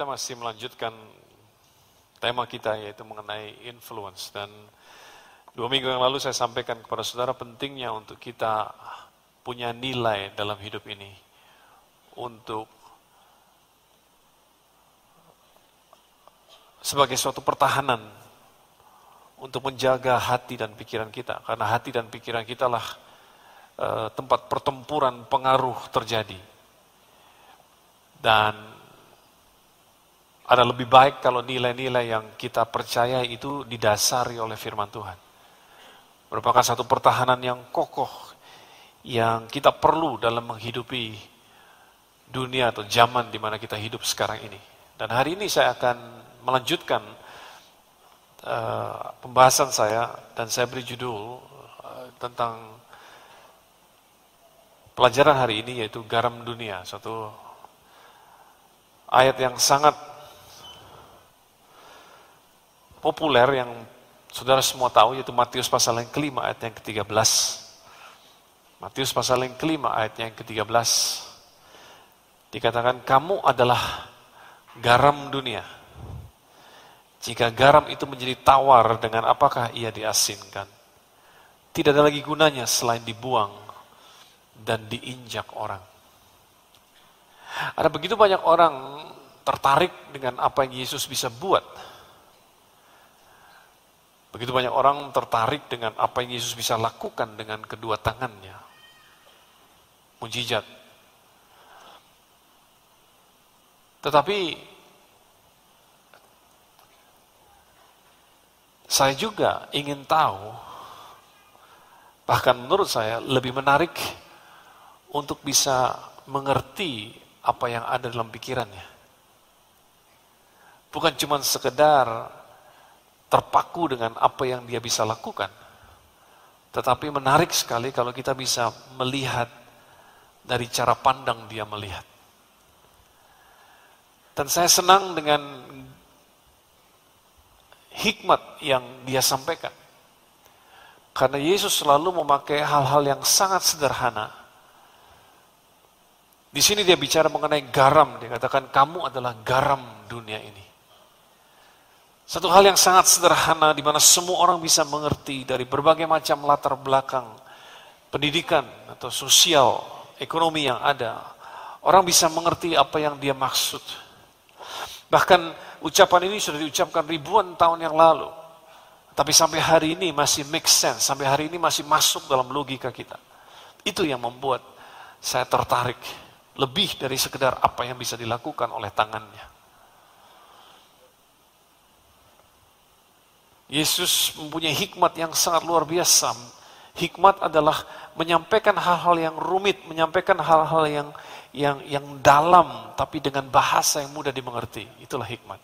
kita masih melanjutkan tema kita yaitu mengenai influence. Dan dua minggu yang lalu saya sampaikan kepada saudara pentingnya untuk kita punya nilai dalam hidup ini untuk sebagai suatu pertahanan untuk menjaga hati dan pikiran kita. Karena hati dan pikiran kita lah uh, tempat pertempuran pengaruh terjadi. Dan ada lebih baik kalau nilai-nilai yang kita percaya itu didasari oleh firman Tuhan. Merupakan satu pertahanan yang kokoh yang kita perlu dalam menghidupi dunia atau zaman di mana kita hidup sekarang ini. Dan hari ini saya akan melanjutkan uh, pembahasan saya dan saya beri judul uh, tentang pelajaran hari ini yaitu garam dunia, satu ayat yang sangat populer yang saudara semua tahu yaitu Matius pasal yang kelima ayat yang ke-13. Matius pasal yang kelima ayat yang ke-13. Dikatakan kamu adalah garam dunia. Jika garam itu menjadi tawar dengan apakah ia diasinkan? Tidak ada lagi gunanya selain dibuang dan diinjak orang. Ada begitu banyak orang tertarik dengan apa yang Yesus bisa buat Begitu banyak orang tertarik dengan apa yang Yesus bisa lakukan dengan kedua tangannya. Mujizat. Tetapi saya juga ingin tahu, bahkan menurut saya lebih menarik untuk bisa mengerti apa yang ada dalam pikirannya. Bukan cuma sekedar terpaku dengan apa yang dia bisa lakukan. Tetapi menarik sekali kalau kita bisa melihat dari cara pandang dia melihat. Dan saya senang dengan hikmat yang dia sampaikan. Karena Yesus selalu memakai hal-hal yang sangat sederhana. Di sini dia bicara mengenai garam, dia katakan kamu adalah garam dunia ini. Satu hal yang sangat sederhana di mana semua orang bisa mengerti dari berbagai macam latar belakang pendidikan atau sosial, ekonomi yang ada. Orang bisa mengerti apa yang dia maksud. Bahkan ucapan ini sudah diucapkan ribuan tahun yang lalu. Tapi sampai hari ini masih make sense, sampai hari ini masih masuk dalam logika kita. Itu yang membuat saya tertarik lebih dari sekedar apa yang bisa dilakukan oleh tangannya. Yesus mempunyai hikmat yang sangat luar biasa. Hikmat adalah menyampaikan hal-hal yang rumit, menyampaikan hal-hal yang yang yang dalam tapi dengan bahasa yang mudah dimengerti. Itulah hikmat.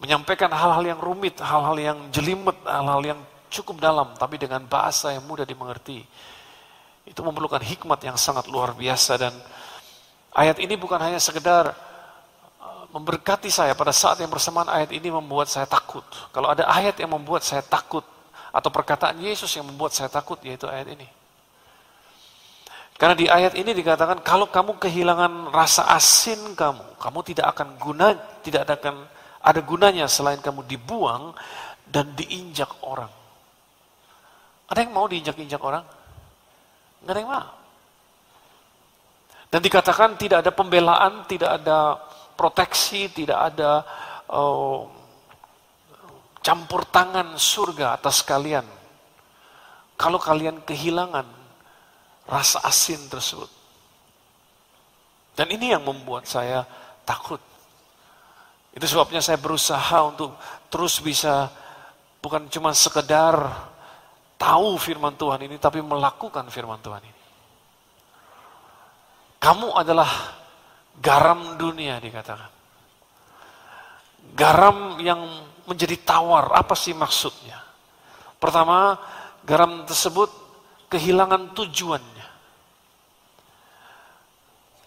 Menyampaikan hal-hal yang rumit, hal-hal yang jelimet, hal-hal yang cukup dalam tapi dengan bahasa yang mudah dimengerti. Itu memerlukan hikmat yang sangat luar biasa dan ayat ini bukan hanya sekedar memberkati saya pada saat yang bersamaan ayat ini membuat saya takut. Kalau ada ayat yang membuat saya takut, atau perkataan Yesus yang membuat saya takut, yaitu ayat ini. Karena di ayat ini dikatakan, kalau kamu kehilangan rasa asin kamu, kamu tidak akan guna, tidak akan ada gunanya selain kamu dibuang dan diinjak orang. Ada yang mau diinjak-injak orang? Nggak ada yang mau. Dan dikatakan tidak ada pembelaan, tidak ada proteksi, tidak ada uh, campur tangan surga atas kalian. Kalau kalian kehilangan rasa asin tersebut. Dan ini yang membuat saya takut. Itu sebabnya saya berusaha untuk terus bisa bukan cuma sekedar tahu firman Tuhan ini, tapi melakukan firman Tuhan ini. Kamu adalah Garam dunia dikatakan. Garam yang menjadi tawar, apa sih maksudnya? Pertama, garam tersebut kehilangan tujuannya.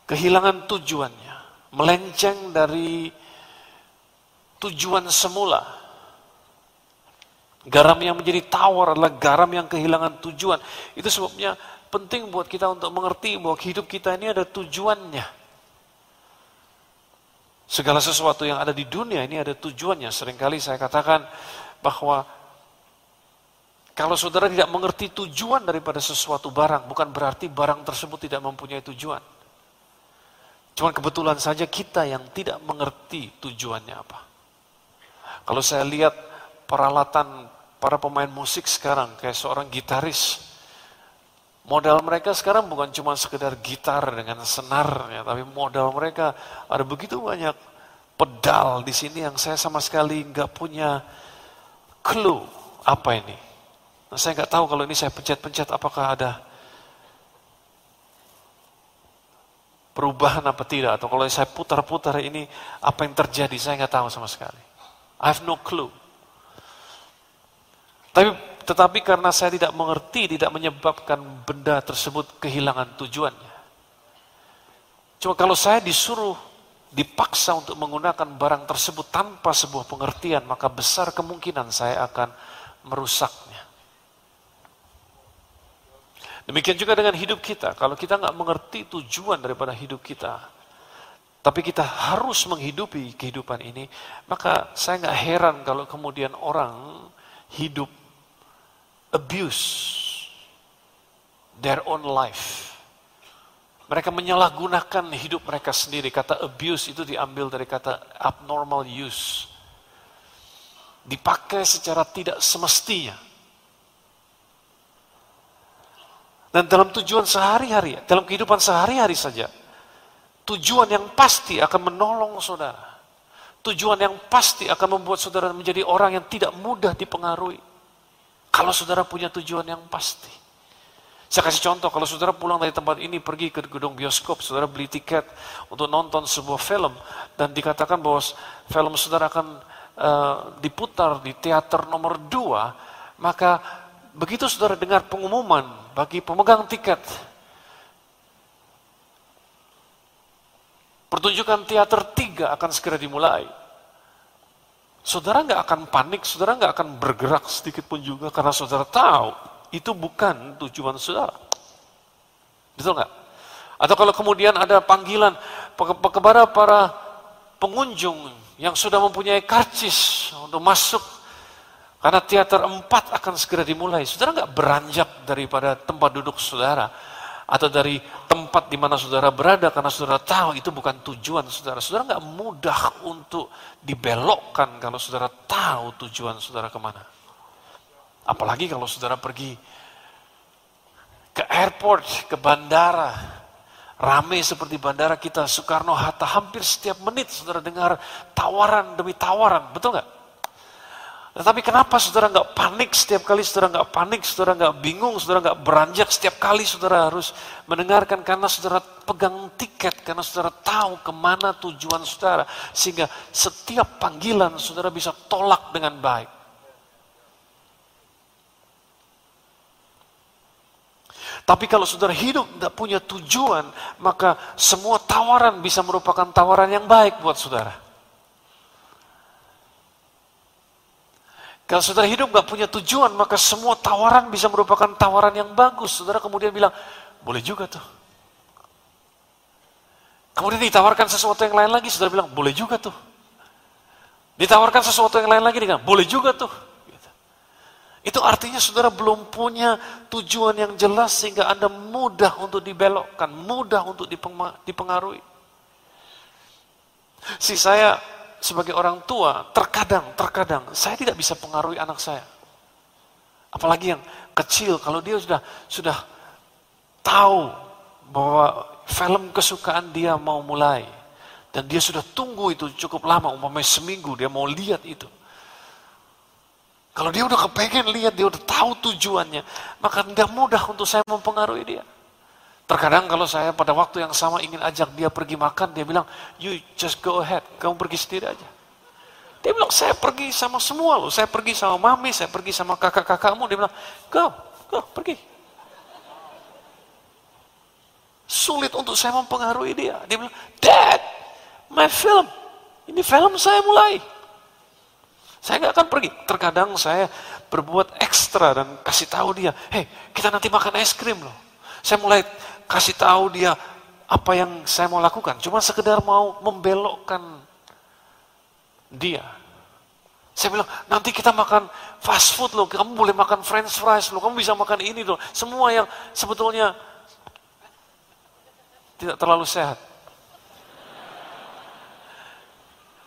Kehilangan tujuannya, melenceng dari tujuan semula. Garam yang menjadi tawar adalah garam yang kehilangan tujuan. Itu sebabnya penting buat kita untuk mengerti bahwa hidup kita ini ada tujuannya. Segala sesuatu yang ada di dunia ini ada tujuannya. Seringkali saya katakan bahwa kalau saudara tidak mengerti tujuan daripada sesuatu barang, bukan berarti barang tersebut tidak mempunyai tujuan. Cuma kebetulan saja kita yang tidak mengerti tujuannya apa. Kalau saya lihat peralatan para pemain musik sekarang, kayak seorang gitaris, Modal mereka sekarang bukan cuma sekedar gitar dengan senar, ya, tapi modal mereka ada begitu banyak pedal di sini yang saya sama sekali nggak punya clue apa ini. Nah, saya nggak tahu kalau ini saya pencet-pencet apakah ada perubahan apa tidak atau kalau saya putar-putar ini apa yang terjadi saya nggak tahu sama sekali. I have no clue. Tapi tetapi karena saya tidak mengerti, tidak menyebabkan benda tersebut kehilangan tujuannya. Cuma kalau saya disuruh, dipaksa untuk menggunakan barang tersebut tanpa sebuah pengertian, maka besar kemungkinan saya akan merusaknya. Demikian juga dengan hidup kita. Kalau kita nggak mengerti tujuan daripada hidup kita, tapi kita harus menghidupi kehidupan ini, maka saya nggak heran kalau kemudian orang hidup abuse their own life. Mereka menyalahgunakan hidup mereka sendiri. Kata abuse itu diambil dari kata abnormal use. Dipakai secara tidak semestinya. Dan dalam tujuan sehari-hari, dalam kehidupan sehari-hari saja, tujuan yang pasti akan menolong saudara. Tujuan yang pasti akan membuat saudara menjadi orang yang tidak mudah dipengaruhi. Kalau saudara punya tujuan yang pasti. Saya kasih contoh, kalau saudara pulang dari tempat ini pergi ke gedung bioskop, saudara beli tiket untuk nonton sebuah film dan dikatakan bahwa film saudara akan uh, diputar di teater nomor dua, maka begitu saudara dengar pengumuman bagi pemegang tiket, pertunjukan teater tiga akan segera dimulai. Saudara nggak akan panik, saudara nggak akan bergerak sedikit pun juga karena saudara tahu itu bukan tujuan saudara. Betul nggak? Atau kalau kemudian ada panggilan kepada para pengunjung yang sudah mempunyai karcis untuk masuk karena teater empat akan segera dimulai. Saudara nggak beranjak daripada tempat duduk saudara atau dari tempat di mana saudara berada karena saudara tahu itu bukan tujuan saudara. Saudara nggak mudah untuk dibelokkan kalau saudara tahu tujuan saudara ke mana. Apalagi kalau saudara pergi ke airport, ke bandara, rame seperti bandara kita Soekarno-Hatta, hampir setiap menit saudara dengar tawaran demi tawaran, betul nggak? Tetapi kenapa saudara nggak panik setiap kali saudara nggak panik, saudara nggak bingung, saudara nggak beranjak setiap kali saudara harus mendengarkan karena saudara pegang tiket, karena saudara tahu ke mana tujuan saudara. Sehingga setiap panggilan saudara bisa tolak dengan baik. Tapi kalau saudara hidup tidak punya tujuan, maka semua tawaran bisa merupakan tawaran yang baik buat saudara. Kalau saudara hidup gak punya tujuan, maka semua tawaran bisa merupakan tawaran yang bagus. Saudara kemudian bilang, boleh juga tuh. Kemudian ditawarkan sesuatu yang lain lagi, saudara bilang, boleh juga tuh. Ditawarkan sesuatu yang lain lagi, bilang, boleh juga tuh. Gitu. Itu artinya saudara belum punya tujuan yang jelas sehingga Anda mudah untuk dibelokkan, mudah untuk dipengaruhi. Si saya sebagai orang tua, terkadang, terkadang saya tidak bisa pengaruhi anak saya. Apalagi yang kecil, kalau dia sudah sudah tahu bahwa film kesukaan dia mau mulai, dan dia sudah tunggu itu cukup lama, umpamanya seminggu dia mau lihat itu. Kalau dia udah kepengen lihat, dia udah tahu tujuannya, maka nggak mudah untuk saya mempengaruhi dia. Terkadang kalau saya pada waktu yang sama ingin ajak dia pergi makan, dia bilang, you just go ahead, kamu pergi sendiri aja. Dia bilang, saya pergi sama semua loh, saya pergi sama mami, saya pergi sama kakak-kakakmu. Dia bilang, go, go, pergi. Sulit untuk saya mempengaruhi dia. Dia bilang, Dad, my film, ini film saya mulai. Saya nggak akan pergi. Terkadang saya berbuat ekstra dan kasih tahu dia, hey, kita nanti makan es krim loh. Saya mulai kasih tahu dia apa yang saya mau lakukan. Cuma sekedar mau membelokkan dia. Saya bilang, nanti kita makan fast food loh, kamu boleh makan french fries loh, kamu bisa makan ini loh. Semua yang sebetulnya tidak terlalu sehat.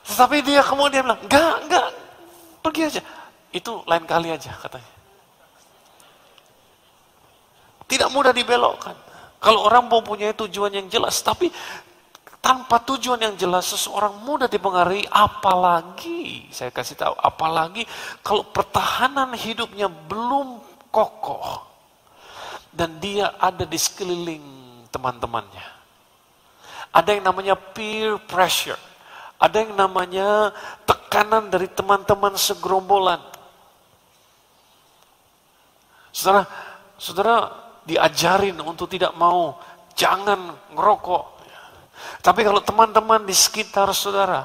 Tetapi dia kemudian bilang, enggak, enggak, pergi aja. Itu lain kali aja katanya. Tidak mudah dibelokkan. Kalau orang mau punya tujuan yang jelas, tapi tanpa tujuan yang jelas seseorang mudah dipengaruhi apalagi saya kasih tahu apalagi kalau pertahanan hidupnya belum kokoh dan dia ada di sekeliling teman-temannya. Ada yang namanya peer pressure ada yang namanya tekanan dari teman-teman segerombolan. Saudara saudara diajarin untuk tidak mau jangan ngerokok tapi kalau teman-teman di sekitar saudara,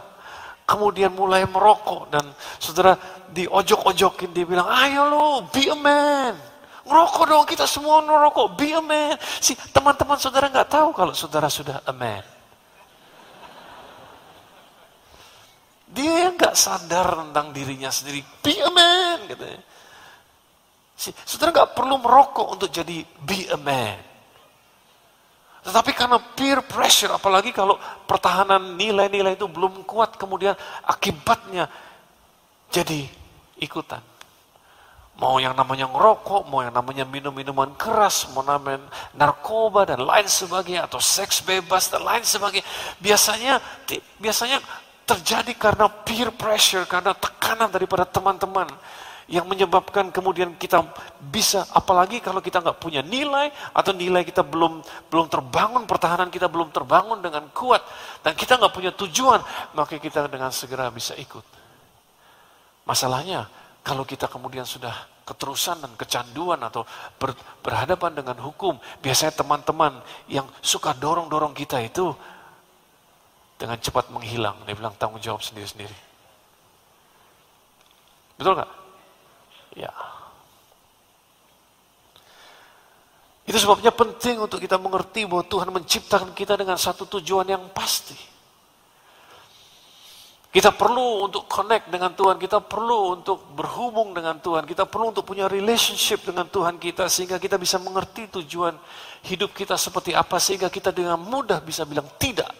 kemudian mulai merokok dan saudara diojok-ojokin, dia bilang, ayo lo, be a man. Ngerokok dong, kita semua ngerokok, be a man. Si teman-teman saudara nggak tahu kalau saudara sudah a man. Dia nggak sadar tentang dirinya sendiri, be a man. Katanya. Saudara nggak perlu merokok untuk jadi be a man. Tetapi karena peer pressure, apalagi kalau pertahanan nilai-nilai itu belum kuat, kemudian akibatnya jadi ikutan. Mau yang namanya ngerokok, mau yang namanya minum-minuman keras, mau namanya narkoba dan lain sebagainya, atau seks bebas dan lain sebagainya. Biasanya, biasanya terjadi karena peer pressure, karena tekanan daripada teman-teman yang menyebabkan kemudian kita bisa apalagi kalau kita nggak punya nilai atau nilai kita belum belum terbangun pertahanan kita belum terbangun dengan kuat dan kita nggak punya tujuan maka kita dengan segera bisa ikut. Masalahnya kalau kita kemudian sudah keterusan dan kecanduan atau ber, berhadapan dengan hukum biasanya teman-teman yang suka dorong-dorong kita itu dengan cepat menghilang. Dia bilang tanggung jawab sendiri-sendiri. Betul nggak Ya. Itu sebabnya penting untuk kita mengerti bahwa Tuhan menciptakan kita dengan satu tujuan yang pasti. Kita perlu untuk connect dengan Tuhan, kita perlu untuk berhubung dengan Tuhan, kita perlu untuk punya relationship dengan Tuhan kita sehingga kita bisa mengerti tujuan hidup kita seperti apa sehingga kita dengan mudah bisa bilang tidak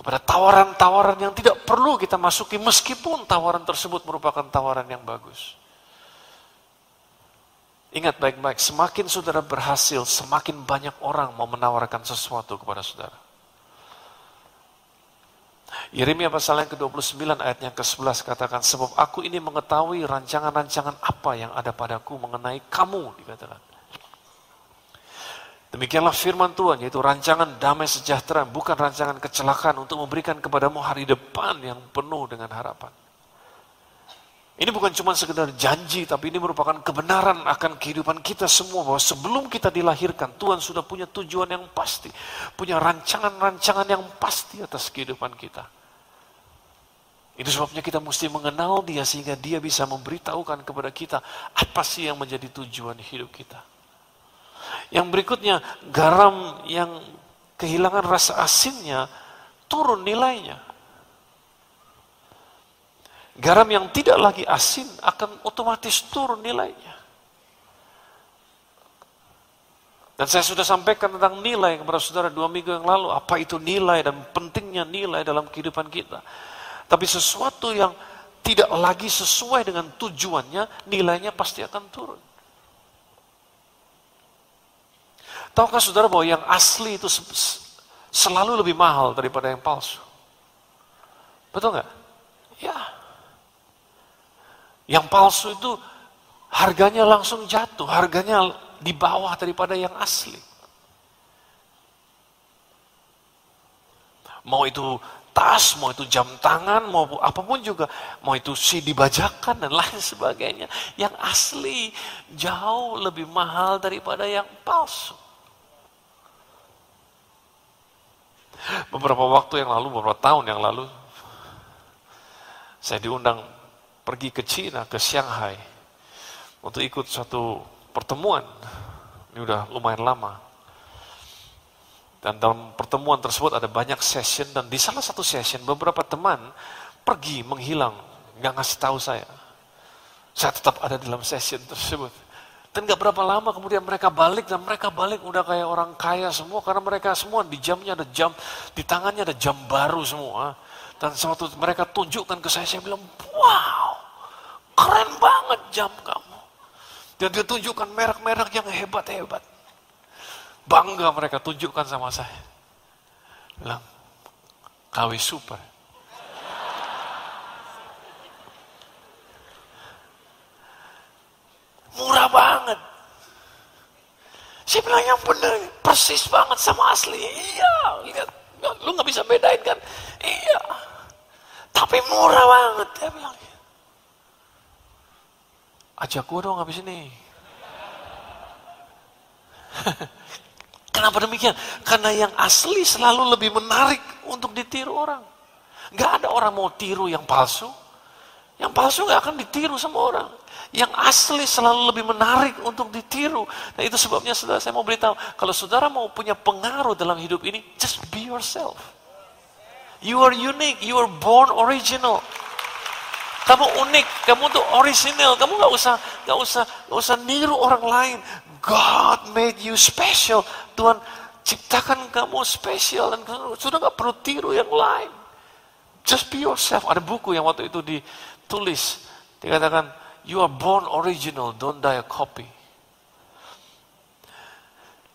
kepada tawaran-tawaran yang tidak perlu kita masuki meskipun tawaran tersebut merupakan tawaran yang bagus. Ingat baik-baik, semakin saudara berhasil, semakin banyak orang mau menawarkan sesuatu kepada saudara. Yeremia pasal yang ke-29 ayat yang ke-11 katakan, Sebab aku ini mengetahui rancangan-rancangan apa yang ada padaku mengenai kamu, dikatakan. Demikianlah firman Tuhan, yaitu rancangan damai sejahtera, bukan rancangan kecelakaan untuk memberikan kepadamu hari depan yang penuh dengan harapan. Ini bukan cuma sekedar janji, tapi ini merupakan kebenaran akan kehidupan kita semua. Bahwa sebelum kita dilahirkan, Tuhan sudah punya tujuan yang pasti. Punya rancangan-rancangan yang pasti atas kehidupan kita. Itu sebabnya kita mesti mengenal dia sehingga dia bisa memberitahukan kepada kita apa sih yang menjadi tujuan hidup kita. Yang berikutnya, garam yang kehilangan rasa asinnya turun nilainya. Garam yang tidak lagi asin akan otomatis turun nilainya. Dan saya sudah sampaikan tentang nilai kepada saudara dua minggu yang lalu. Apa itu nilai dan pentingnya nilai dalam kehidupan kita. Tapi sesuatu yang tidak lagi sesuai dengan tujuannya, nilainya pasti akan turun. Tahukah saudara bahwa yang asli itu selalu lebih mahal daripada yang palsu? Betul nggak? Ya. Yang palsu itu harganya langsung jatuh, harganya di bawah daripada yang asli. Mau itu tas, mau itu jam tangan, mau apa pun juga, mau itu si dibajakan dan lain sebagainya. Yang asli jauh lebih mahal daripada yang palsu. Beberapa waktu yang lalu, beberapa tahun yang lalu, saya diundang pergi ke Cina, ke Shanghai untuk ikut satu pertemuan. Ini udah lumayan lama. Dan dalam pertemuan tersebut ada banyak session dan di salah satu session beberapa teman pergi, menghilang, nggak ngasih tahu saya. Saya tetap ada dalam session tersebut. Dan gak berapa lama kemudian mereka balik dan mereka balik udah kayak orang kaya semua karena mereka semua di jamnya ada jam, di tangannya ada jam baru semua. Dan suatu mereka tunjukkan ke saya, saya bilang, wow, keren banget jam kamu. Dan dia tunjukkan merek-merek yang hebat-hebat. Bangga mereka tunjukkan sama saya. Bilang, KW super. Murah banget. Saya bilang yang benar, persis banget sama asli. Iya, lihat. Lu nggak bisa bedain kan? Iya. Tapi murah banget, dia bilang. Ajak gue dong habis ini. Kenapa demikian? Karena yang asli selalu lebih menarik untuk ditiru orang. Gak ada orang mau tiru yang palsu. Yang palsu gak akan ditiru sama orang. Yang asli selalu lebih menarik untuk ditiru. Nah itu sebabnya saudara saya mau beritahu, kalau saudara mau punya pengaruh dalam hidup ini, just be yourself. You are unique, you are born original. Kamu unik, kamu tuh original, kamu gak usah gak usah gak usah niru orang lain. God made you special. Tuhan ciptakan kamu spesial dan sudah gak perlu tiru yang lain. Just be yourself. Ada buku yang waktu itu ditulis, dikatakan You are born original, don't die a copy.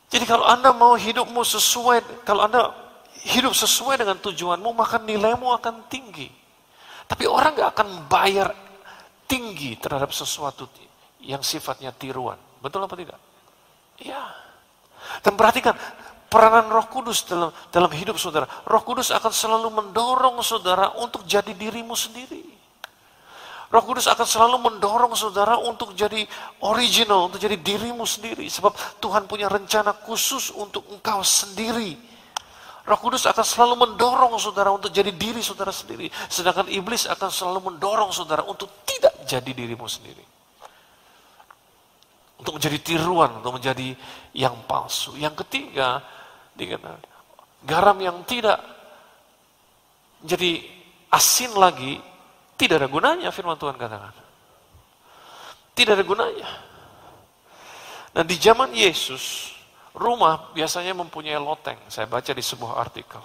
Jadi kalau Anda mau hidupmu sesuai, kalau Anda hidup sesuai dengan tujuanmu, maka nilaimu akan tinggi. Tapi orang gak akan bayar tinggi terhadap sesuatu yang sifatnya tiruan. Betul apa tidak? Iya. Dan perhatikan, peranan roh kudus dalam, dalam hidup saudara. Roh kudus akan selalu mendorong saudara untuk jadi dirimu sendiri. Roh Kudus akan selalu mendorong saudara untuk jadi original, untuk jadi dirimu sendiri. Sebab Tuhan punya rencana khusus untuk engkau sendiri. Roh Kudus akan selalu mendorong saudara untuk jadi diri saudara sendiri. Sedangkan iblis akan selalu mendorong saudara untuk tidak jadi dirimu sendiri. Untuk menjadi tiruan, untuk menjadi yang palsu. Yang ketiga, dikatakan, garam yang tidak menjadi asin lagi tidak ada gunanya firman Tuhan katakan. Tidak ada gunanya. Dan di zaman Yesus, rumah biasanya mempunyai loteng. Saya baca di sebuah artikel.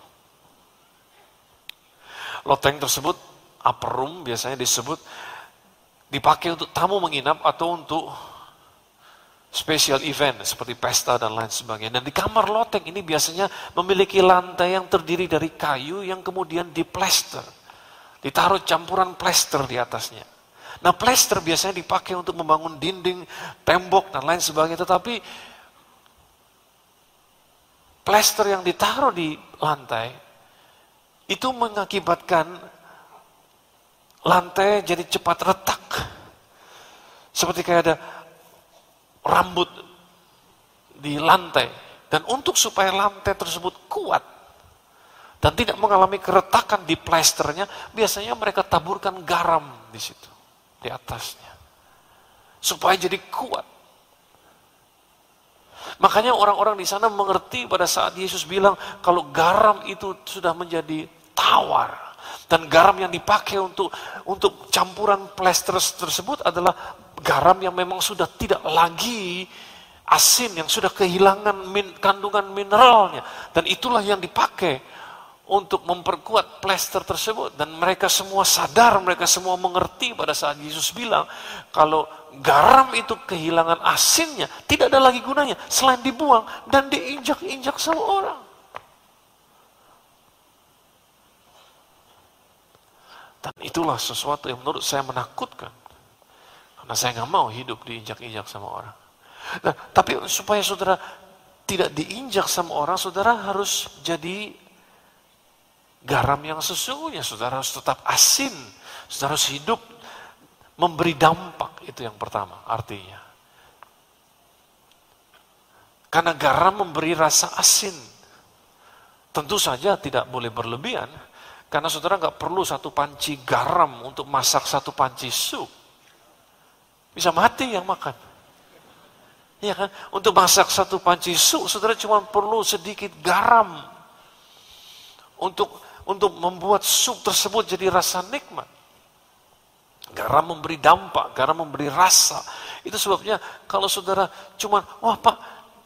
Loteng tersebut, upper room biasanya disebut, dipakai untuk tamu menginap atau untuk special event seperti pesta dan lain sebagainya. Dan di kamar loteng ini biasanya memiliki lantai yang terdiri dari kayu yang kemudian diplester. Ditaruh campuran plester di atasnya. Nah plester biasanya dipakai untuk membangun dinding, tembok, dan lain sebagainya. Tetapi plester yang ditaruh di lantai, itu mengakibatkan lantai jadi cepat retak. Seperti kayak ada rambut di lantai. Dan untuk supaya lantai tersebut kuat, dan tidak mengalami keretakan di plesternya, biasanya mereka taburkan garam di situ, di atasnya. Supaya jadi kuat. Makanya orang-orang di sana mengerti pada saat Yesus bilang kalau garam itu sudah menjadi tawar dan garam yang dipakai untuk untuk campuran plester tersebut adalah garam yang memang sudah tidak lagi asin yang sudah kehilangan min, kandungan mineralnya. Dan itulah yang dipakai untuk memperkuat plester tersebut dan mereka semua sadar, mereka semua mengerti pada saat Yesus bilang kalau garam itu kehilangan asinnya, tidak ada lagi gunanya selain dibuang dan diinjak-injak sama orang. Dan itulah sesuatu yang menurut saya menakutkan. Karena saya nggak mau hidup diinjak-injak sama orang. Nah, tapi supaya saudara tidak diinjak sama orang, saudara harus jadi garam yang sesungguhnya. Saudara harus tetap asin. Saudara harus hidup memberi dampak. Itu yang pertama artinya. Karena garam memberi rasa asin. Tentu saja tidak boleh berlebihan. Karena saudara nggak perlu satu panci garam untuk masak satu panci sup. Bisa mati yang makan. Iya kan? Untuk masak satu panci sup, saudara cuma perlu sedikit garam. Untuk untuk membuat sup tersebut jadi rasa nikmat. Garam memberi dampak, garam memberi rasa. Itu sebabnya kalau saudara cuman, wah pak,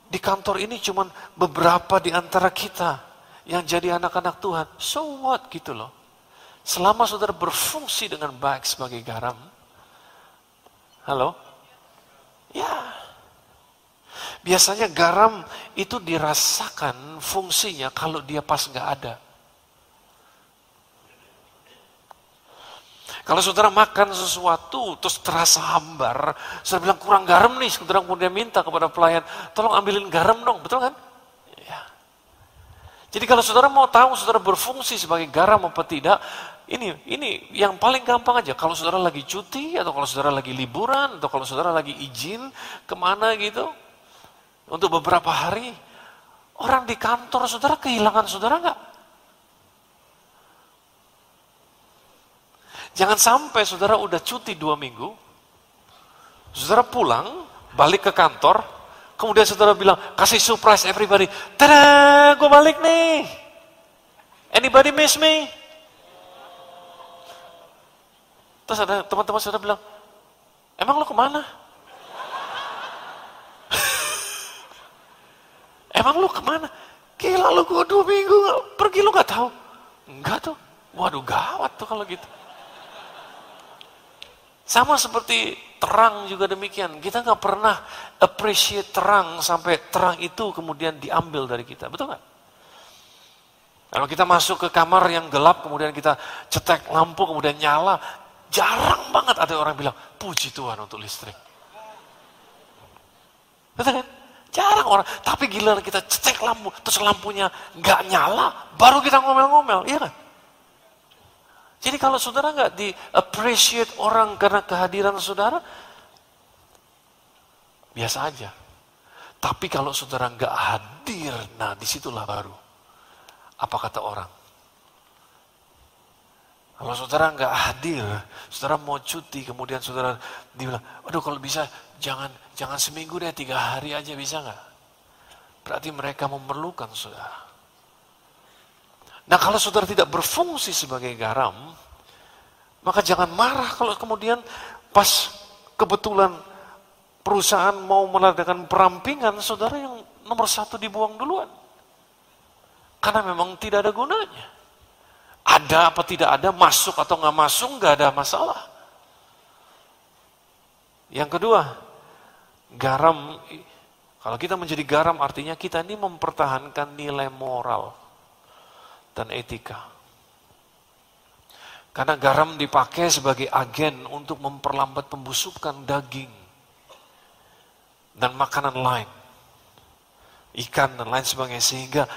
di kantor ini cuman beberapa di antara kita yang jadi anak-anak Tuhan. So what gitu loh. Selama saudara berfungsi dengan baik sebagai garam. Halo? Ya. Biasanya garam itu dirasakan fungsinya kalau dia pas nggak ada. Kalau saudara makan sesuatu terus terasa hambar, saudara bilang kurang garam nih, saudara kemudian minta kepada pelayan, tolong ambilin garam dong, betul kan? Ya. Jadi kalau saudara mau tahu saudara berfungsi sebagai garam apa tidak, ini ini yang paling gampang aja. Kalau saudara lagi cuti atau kalau saudara lagi liburan atau kalau saudara lagi izin ke mana gitu untuk beberapa hari, orang di kantor saudara kehilangan saudara nggak? Jangan sampai saudara udah cuti dua minggu, saudara pulang, balik ke kantor, kemudian saudara bilang, kasih surprise everybody, tada, gue balik nih. Anybody miss me? Terus ada teman-teman saudara bilang, emang lo ke mana? emang lo ke mana? Gila lo gue dua minggu pergi lo gak tahu? Enggak tuh. Waduh gawat tuh kalau gitu. Sama seperti terang juga demikian. Kita nggak pernah appreciate terang sampai terang itu kemudian diambil dari kita. Betul nggak? Kalau kita masuk ke kamar yang gelap, kemudian kita cetek lampu, kemudian nyala, jarang banget ada orang bilang, puji Tuhan untuk listrik. Betul kan? Jarang orang. Tapi gila kita cetek lampu, terus lampunya nggak nyala, baru kita ngomel-ngomel, iya kan? Jadi kalau saudara nggak di appreciate orang karena kehadiran saudara, biasa aja. Tapi kalau saudara nggak hadir, nah di situlah baru. Apa kata orang? Kalau saudara nggak hadir, saudara mau cuti, kemudian saudara dibilang, aduh kalau bisa jangan jangan seminggu deh, tiga hari aja bisa nggak? Berarti mereka memerlukan saudara. Nah kalau saudara tidak berfungsi sebagai garam, maka jangan marah kalau kemudian pas kebetulan perusahaan mau mengadakan perampingan, saudara yang nomor satu dibuang duluan. Karena memang tidak ada gunanya. Ada apa tidak ada, masuk atau nggak masuk, nggak ada masalah. Yang kedua, garam, kalau kita menjadi garam artinya kita ini mempertahankan nilai moral dan etika. Karena garam dipakai sebagai agen untuk memperlambat pembusukan daging dan makanan lain. Ikan dan lain sebagainya. Sehingga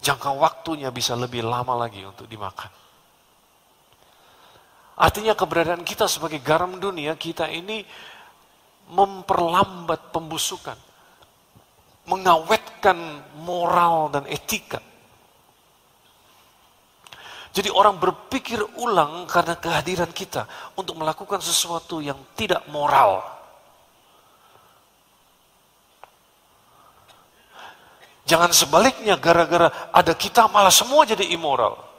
jangka waktunya bisa lebih lama lagi untuk dimakan. Artinya keberadaan kita sebagai garam dunia, kita ini memperlambat pembusukan mengawetkan moral dan etika. Jadi orang berpikir ulang karena kehadiran kita untuk melakukan sesuatu yang tidak moral. Jangan sebaliknya gara-gara ada kita malah semua jadi immoral.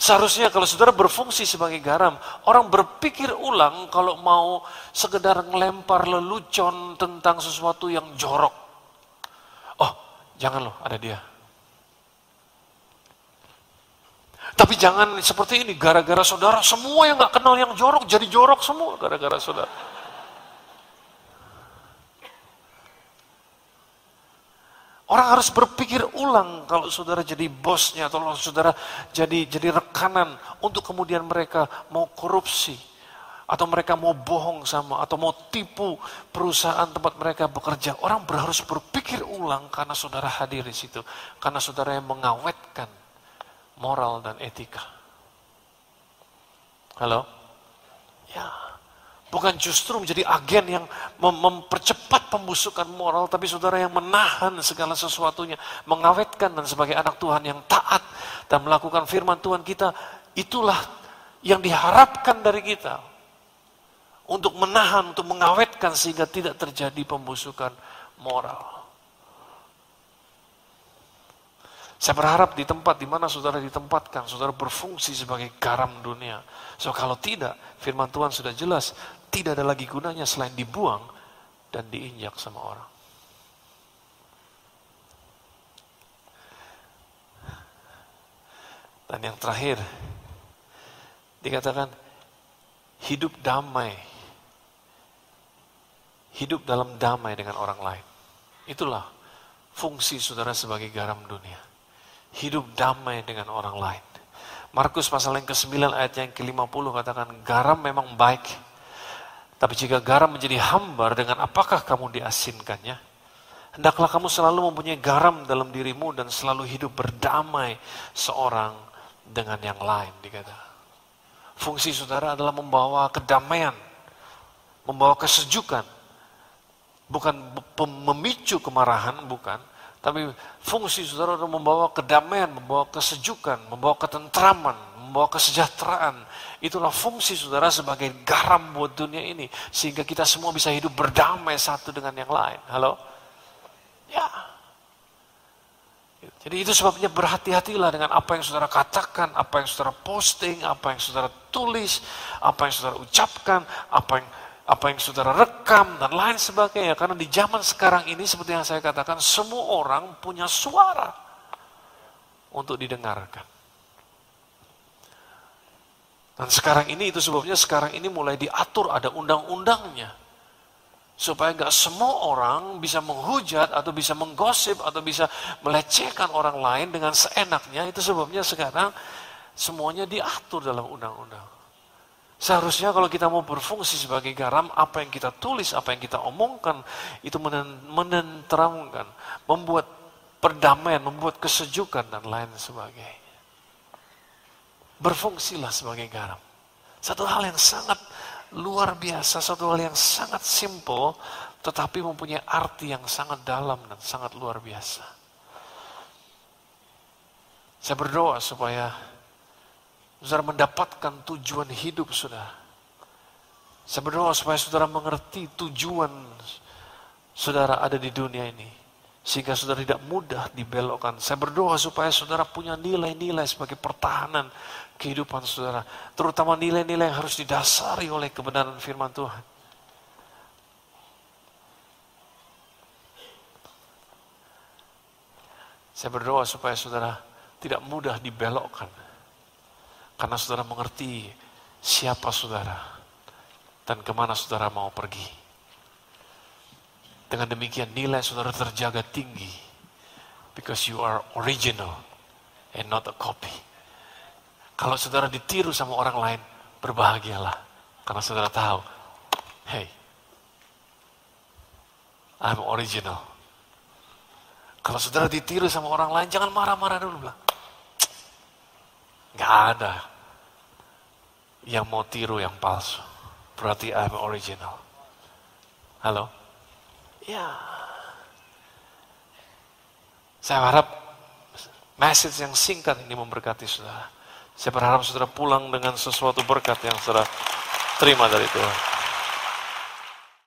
Seharusnya kalau saudara berfungsi sebagai garam, orang berpikir ulang kalau mau sekedar ngelempar lelucon tentang sesuatu yang jorok. Oh, jangan loh, ada dia. Tapi jangan seperti ini, gara-gara saudara semua yang gak kenal yang jorok jadi jorok semua gara-gara saudara. Orang harus berpikir ulang kalau saudara jadi bosnya atau kalau saudara jadi jadi rekanan untuk kemudian mereka mau korupsi atau mereka mau bohong sama atau mau tipu perusahaan tempat mereka bekerja. Orang harus berpikir ulang karena saudara hadir di situ, karena saudara yang mengawetkan moral dan etika. Halo? Ya. Bukan justru menjadi agen yang mem mempercepat pembusukan moral, tapi saudara yang menahan segala sesuatunya, mengawetkan dan sebagai anak Tuhan yang taat dan melakukan firman Tuhan kita, itulah yang diharapkan dari kita. Untuk menahan, untuk mengawetkan sehingga tidak terjadi pembusukan moral. Saya berharap di tempat di mana saudara ditempatkan, saudara berfungsi sebagai garam dunia. So kalau tidak, firman Tuhan sudah jelas, tidak ada lagi gunanya selain dibuang dan diinjak sama orang. Dan yang terakhir, dikatakan hidup damai. Hidup dalam damai dengan orang lain. Itulah fungsi saudara sebagai garam dunia hidup damai dengan orang lain. Markus pasal yang ke-9 ayat yang ke-50 katakan, garam memang baik. Tapi jika garam menjadi hambar, dengan apakah kamu diasinkannya? Hendaklah kamu selalu mempunyai garam dalam dirimu dan selalu hidup berdamai seorang dengan yang lain. Dikata. Fungsi saudara adalah membawa kedamaian, membawa kesejukan. Bukan memicu kemarahan, bukan tapi fungsi saudara membawa kedamaian, membawa kesejukan, membawa ketentraman, membawa kesejahteraan. Itulah fungsi saudara sebagai garam buat dunia ini. Sehingga kita semua bisa hidup berdamai satu dengan yang lain. Halo? Ya. Jadi itu sebabnya berhati-hatilah dengan apa yang saudara katakan, apa yang saudara posting, apa yang saudara tulis, apa yang saudara ucapkan, apa yang apa yang saudara rekam, dan lain sebagainya. Karena di zaman sekarang ini, seperti yang saya katakan, semua orang punya suara untuk didengarkan. Dan sekarang ini, itu sebabnya sekarang ini mulai diatur, ada undang-undangnya. Supaya nggak semua orang bisa menghujat, atau bisa menggosip, atau bisa melecehkan orang lain dengan seenaknya. Itu sebabnya sekarang semuanya diatur dalam undang-undang. Seharusnya kalau kita mau berfungsi sebagai garam, apa yang kita tulis, apa yang kita omongkan, itu menenteramkan, membuat perdamaian, membuat kesejukan, dan lain sebagainya. Berfungsilah sebagai garam. Satu hal yang sangat luar biasa, satu hal yang sangat simple, tetapi mempunyai arti yang sangat dalam dan sangat luar biasa. Saya berdoa supaya saudara mendapatkan tujuan hidup saudara. Saya berdoa supaya saudara mengerti tujuan saudara ada di dunia ini. Sehingga saudara tidak mudah dibelokkan. Saya berdoa supaya saudara punya nilai-nilai sebagai pertahanan kehidupan saudara. Terutama nilai-nilai yang harus didasari oleh kebenaran firman Tuhan. Saya berdoa supaya saudara tidak mudah dibelokkan karena saudara mengerti siapa saudara dan ke mana saudara mau pergi. Dengan demikian nilai saudara terjaga tinggi. Because you are original and not a copy. Kalau saudara ditiru sama orang lain, berbahagialah. Karena saudara tahu, hey, I'm original. Kalau saudara ditiru sama orang lain, jangan marah-marah dulu. Bilang, Gak ada yang mau tiru yang palsu. Berarti I'm original. Halo? Ya. Saya harap message yang singkat ini memberkati saudara. Saya berharap saudara pulang dengan sesuatu berkat yang saudara terima dari Tuhan.